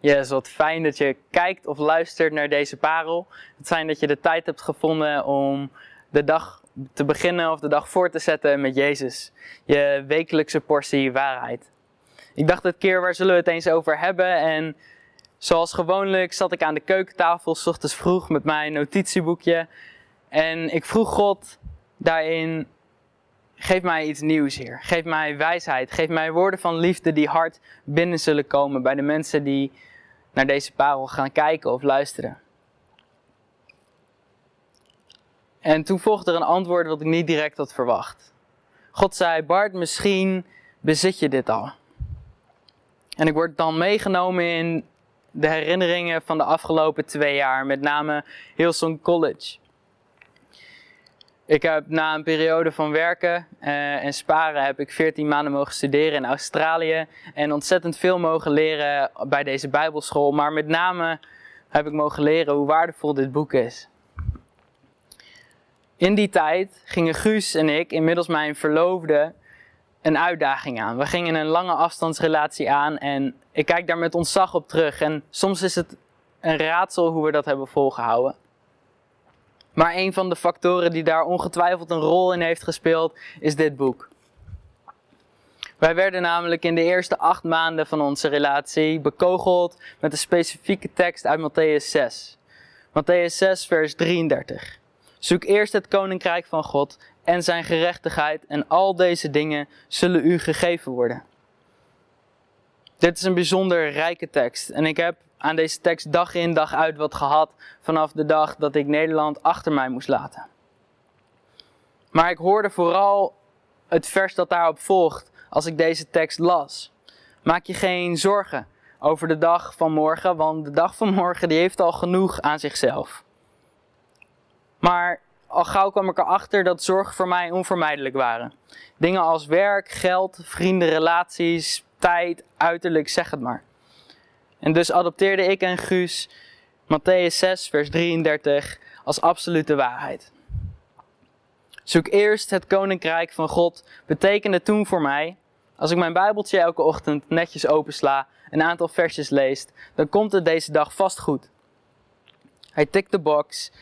Yes, wat fijn dat je kijkt of luistert naar deze parel. Het fijn dat je de tijd hebt gevonden om de dag te beginnen of de dag voor te zetten met Jezus. Je wekelijkse portie waarheid. Ik dacht het keer, waar zullen we het eens over hebben? En zoals gewoonlijk zat ik aan de keukentafel, s ochtends vroeg, met mijn notitieboekje. En ik vroeg God daarin, geef mij iets nieuws, Heer. Geef mij wijsheid. Geef mij woorden van liefde die hard binnen zullen komen bij de mensen die naar deze parel gaan kijken of luisteren. En toen volgde er een antwoord wat ik niet direct had verwacht. God zei: Bart, misschien bezit je dit al. En ik word dan meegenomen in de herinneringen van de afgelopen twee jaar, met name Hillsong College. Ik heb na een periode van werken uh, en sparen heb ik 14 maanden mogen studeren in Australië en ontzettend veel mogen leren bij deze Bijbelschool. Maar met name heb ik mogen leren hoe waardevol dit boek is. In die tijd gingen Guus en ik, inmiddels mijn verloofde, een uitdaging aan. We gingen een lange afstandsrelatie aan en ik kijk daar met ontzag op terug. En soms is het een raadsel hoe we dat hebben volgehouden. Maar een van de factoren die daar ongetwijfeld een rol in heeft gespeeld, is dit boek. Wij werden namelijk in de eerste acht maanden van onze relatie bekogeld met een specifieke tekst uit Matthäus 6. Matthäus 6, vers 33. Zoek eerst het koninkrijk van God en zijn gerechtigheid en al deze dingen zullen u gegeven worden. Dit is een bijzonder rijke tekst en ik heb aan deze tekst dag in dag uit wat gehad vanaf de dag dat ik Nederland achter mij moest laten. Maar ik hoorde vooral het vers dat daarop volgt als ik deze tekst las. Maak je geen zorgen over de dag van morgen, want de dag van morgen die heeft al genoeg aan zichzelf. Maar al gauw kwam ik erachter dat zorgen voor mij onvermijdelijk waren. Dingen als werk, geld, vrienden, relaties, tijd, uiterlijk, zeg het maar. En dus adopteerde ik en Guus Matthäus 6, vers 33 als absolute waarheid. Zoek eerst het koninkrijk van God betekende toen voor mij, als ik mijn Bijbeltje elke ochtend netjes opensla, een aantal versjes leest, dan komt het deze dag vast goed. Hij tikt de box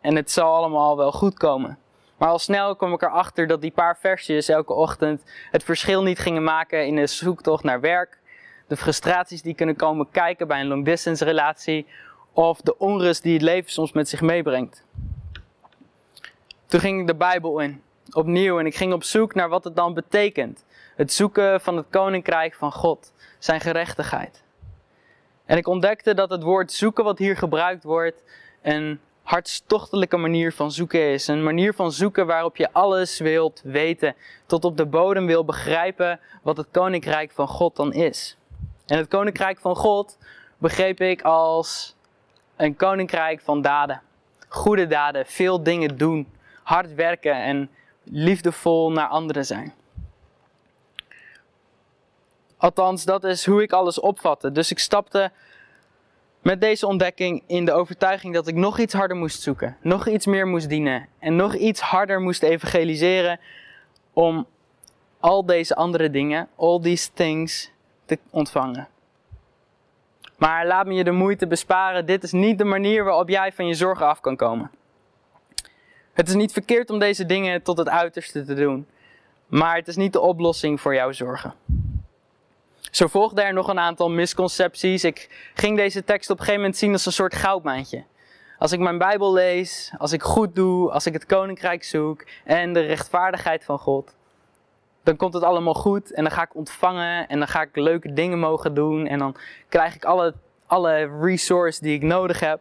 en het zal allemaal wel goed komen. Maar al snel kwam ik erachter dat die paar versjes elke ochtend het verschil niet gingen maken in de zoektocht naar werk, de frustraties die kunnen komen kijken bij een long distance relatie of de onrust die het leven soms met zich meebrengt. Toen ging ik de Bijbel in, opnieuw, en ik ging op zoek naar wat het dan betekent. Het zoeken van het koninkrijk van God, zijn gerechtigheid. En ik ontdekte dat het woord zoeken wat hier gebruikt wordt een hartstochtelijke manier van zoeken is. Een manier van zoeken waarop je alles wilt weten, tot op de bodem wil begrijpen wat het koninkrijk van God dan is. En het koninkrijk van God begreep ik als een koninkrijk van daden. Goede daden, veel dingen doen, hard werken en liefdevol naar anderen zijn. Althans, dat is hoe ik alles opvatte. Dus ik stapte met deze ontdekking in de overtuiging dat ik nog iets harder moest zoeken, nog iets meer moest dienen en nog iets harder moest evangeliseren om al deze andere dingen, all these things, te ontvangen. Maar laat me je de moeite besparen, dit is niet de manier waarop jij van je zorgen af kan komen. Het is niet verkeerd om deze dingen tot het uiterste te doen, maar het is niet de oplossing voor jouw zorgen. Zo volgden er nog een aantal misconcepties. Ik ging deze tekst op een gegeven moment zien als een soort goudmijntje. Als ik mijn Bijbel lees, als ik goed doe, als ik het koninkrijk zoek en de rechtvaardigheid van God, dan komt het allemaal goed en dan ga ik ontvangen en dan ga ik leuke dingen mogen doen en dan krijg ik alle, alle resources die ik nodig heb.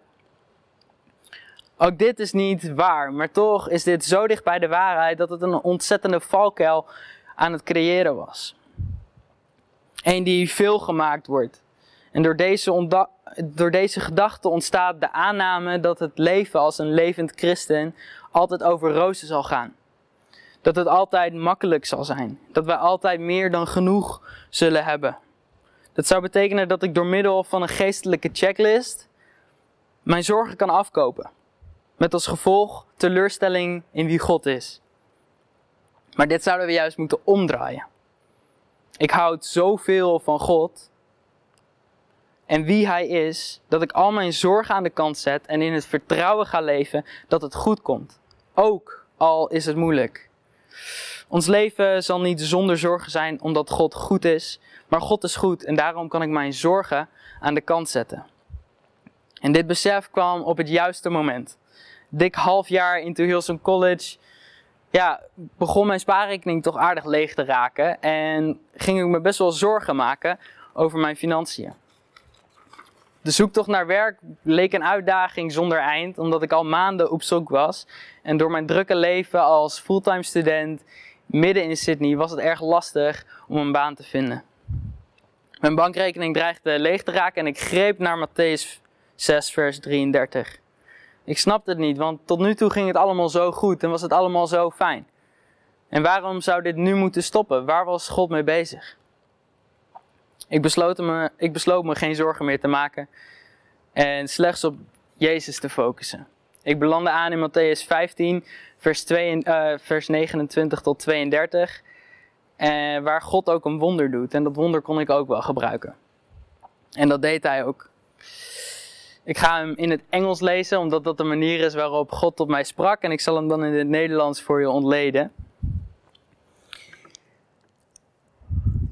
Ook dit is niet waar, maar toch is dit zo dicht bij de waarheid dat het een ontzettende valkuil aan het creëren was. Een die veel gemaakt wordt. En door deze, door deze gedachte ontstaat de aanname dat het leven als een levend christen altijd over rozen zal gaan. Dat het altijd makkelijk zal zijn. Dat wij altijd meer dan genoeg zullen hebben. Dat zou betekenen dat ik door middel van een geestelijke checklist mijn zorgen kan afkopen. Met als gevolg teleurstelling in wie God is. Maar dit zouden we juist moeten omdraaien. Ik houd zoveel van God en wie Hij is, dat ik al mijn zorgen aan de kant zet en in het vertrouwen ga leven dat het goed komt. Ook al is het moeilijk. Ons leven zal niet zonder zorgen zijn omdat God goed is, maar God is goed en daarom kan ik mijn zorgen aan de kant zetten. En dit besef kwam op het juiste moment. Dik half jaar into Hilson College ja, begon mijn spaarrekening toch aardig leeg te raken en ging ik me best wel zorgen maken over mijn financiën. De zoektocht naar werk leek een uitdaging zonder eind, omdat ik al maanden op zoek was. En door mijn drukke leven als fulltime student midden in Sydney was het erg lastig om een baan te vinden. Mijn bankrekening dreigde leeg te raken en ik greep naar Matthäus 6, vers 33. Ik snapte het niet, want tot nu toe ging het allemaal zo goed en was het allemaal zo fijn. En waarom zou dit nu moeten stoppen? Waar was God mee bezig? Ik besloot, me, ik besloot me geen zorgen meer te maken en slechts op Jezus te focussen. Ik belandde aan in Matthäus 15, vers, 2, uh, vers 29 tot 32, uh, waar God ook een wonder doet. En dat wonder kon ik ook wel gebruiken. En dat deed hij ook. Ik ga hem in het Engels lezen, omdat dat de manier is waarop God tot mij sprak. En ik zal hem dan in het Nederlands voor je ontleden.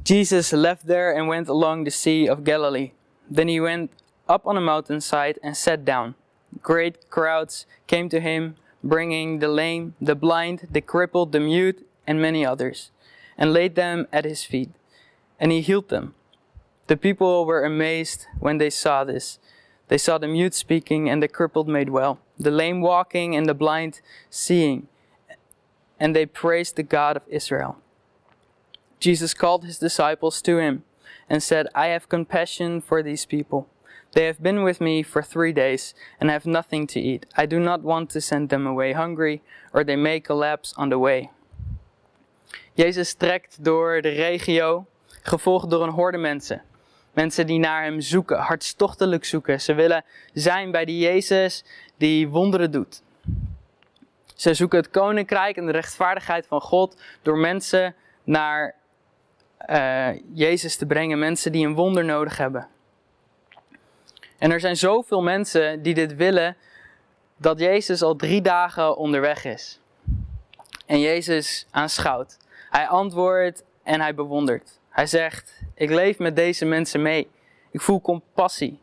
Jesus left there and went along the Sea of Galilee. Then he went up on a mountainside and sat down. Great crowds came to him, bringing the lame, the blind, the crippled, the mute, and many others, and laid them at his feet. And he healed them. The people were amazed when they saw this. They saw the mute speaking and the crippled made well, the lame walking and the blind seeing, and they praised the God of Israel. Jesus called his disciples to him and said, I have compassion for these people. They have been with me for three days and have nothing to eat. I do not want to send them away hungry, or they may collapse on the way. Jezus trekt door de regio, gevolgd door een horde mensen. Mensen die naar hem zoeken, hartstochtelijk zoeken. Ze willen zijn bij die Jezus die wonderen doet. Ze zoeken het koninkrijk en de rechtvaardigheid van God door mensen naar uh, Jezus te brengen. Mensen die een wonder nodig hebben. En er zijn zoveel mensen die dit willen, dat Jezus al drie dagen onderweg is. En Jezus aanschouwt. Hij antwoordt en hij bewondert. Hij zegt: Ik leef met deze mensen mee. Ik voel compassie.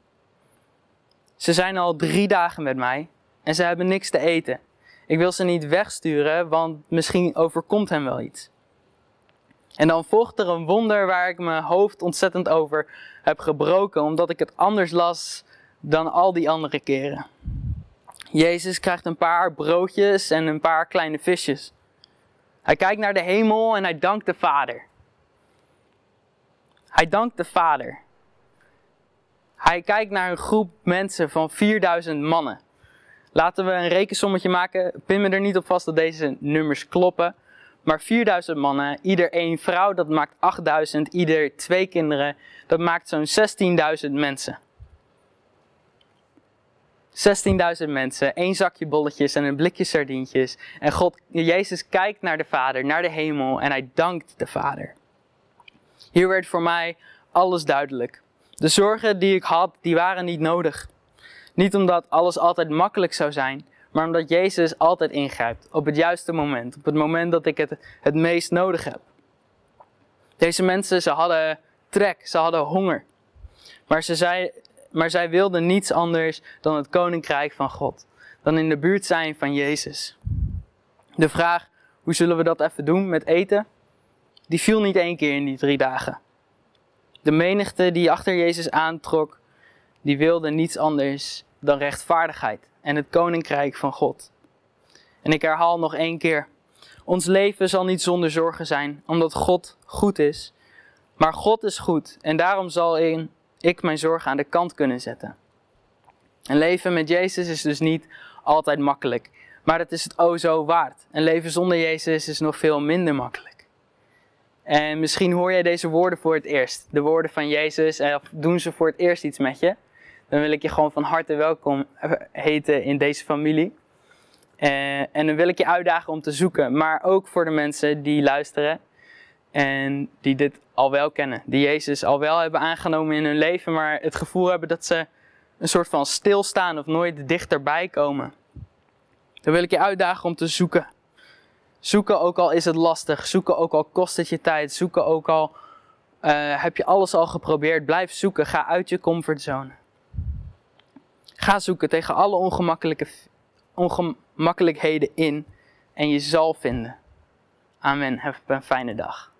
Ze zijn al drie dagen met mij en ze hebben niks te eten. Ik wil ze niet wegsturen, want misschien overkomt hem wel iets. En dan volgt er een wonder waar ik mijn hoofd ontzettend over heb gebroken, omdat ik het anders las dan al die andere keren. Jezus krijgt een paar broodjes en een paar kleine visjes. Hij kijkt naar de hemel en hij dankt de Vader. Hij dankt de Vader. Hij kijkt naar een groep mensen van 4000 mannen. Laten we een rekensommetje maken. Pin me er niet op vast dat deze nummers kloppen. Maar 4000 mannen, ieder één vrouw, dat maakt 8000. Ieder twee kinderen, dat maakt zo'n 16.000 mensen. 16.000 mensen, één zakje bolletjes en een blikje sardientjes. En God, Jezus kijkt naar de Vader, naar de hemel en hij dankt de Vader. Hier werd voor mij alles duidelijk. De zorgen die ik had, die waren niet nodig. Niet omdat alles altijd makkelijk zou zijn, maar omdat Jezus altijd ingrijpt op het juiste moment, op het moment dat ik het het meest nodig heb. Deze mensen, ze hadden trek, ze hadden honger. Maar, ze zei, maar zij wilden niets anders dan het koninkrijk van God. Dan in de buurt zijn van Jezus. De vraag, hoe zullen we dat even doen met eten? die viel niet één keer in die drie dagen. De menigte die achter Jezus aantrok, die wilde niets anders dan rechtvaardigheid en het koninkrijk van God. En ik herhaal nog één keer. Ons leven zal niet zonder zorgen zijn, omdat God goed is. Maar God is goed en daarom zal ik mijn zorgen aan de kant kunnen zetten. Een leven met Jezus is dus niet altijd makkelijk, maar het is het o zo waard. Een leven zonder Jezus is nog veel minder makkelijk. En misschien hoor jij deze woorden voor het eerst. De woorden van Jezus. Of doen ze voor het eerst iets met je. Dan wil ik je gewoon van harte welkom heten in deze familie. En dan wil ik je uitdagen om te zoeken. Maar ook voor de mensen die luisteren. En die dit al wel kennen. Die Jezus al wel hebben aangenomen in hun leven, maar het gevoel hebben dat ze een soort van stilstaan of nooit dichterbij komen. Dan wil ik je uitdagen om te zoeken. Zoeken ook al is het lastig. Zoeken ook al kost het je tijd. Zoeken ook al uh, heb je alles al geprobeerd. Blijf zoeken. Ga uit je comfortzone. Ga zoeken tegen alle ongemakkelijke, ongemakkelijkheden in. En je zal vinden. Amen. Heb een fijne dag.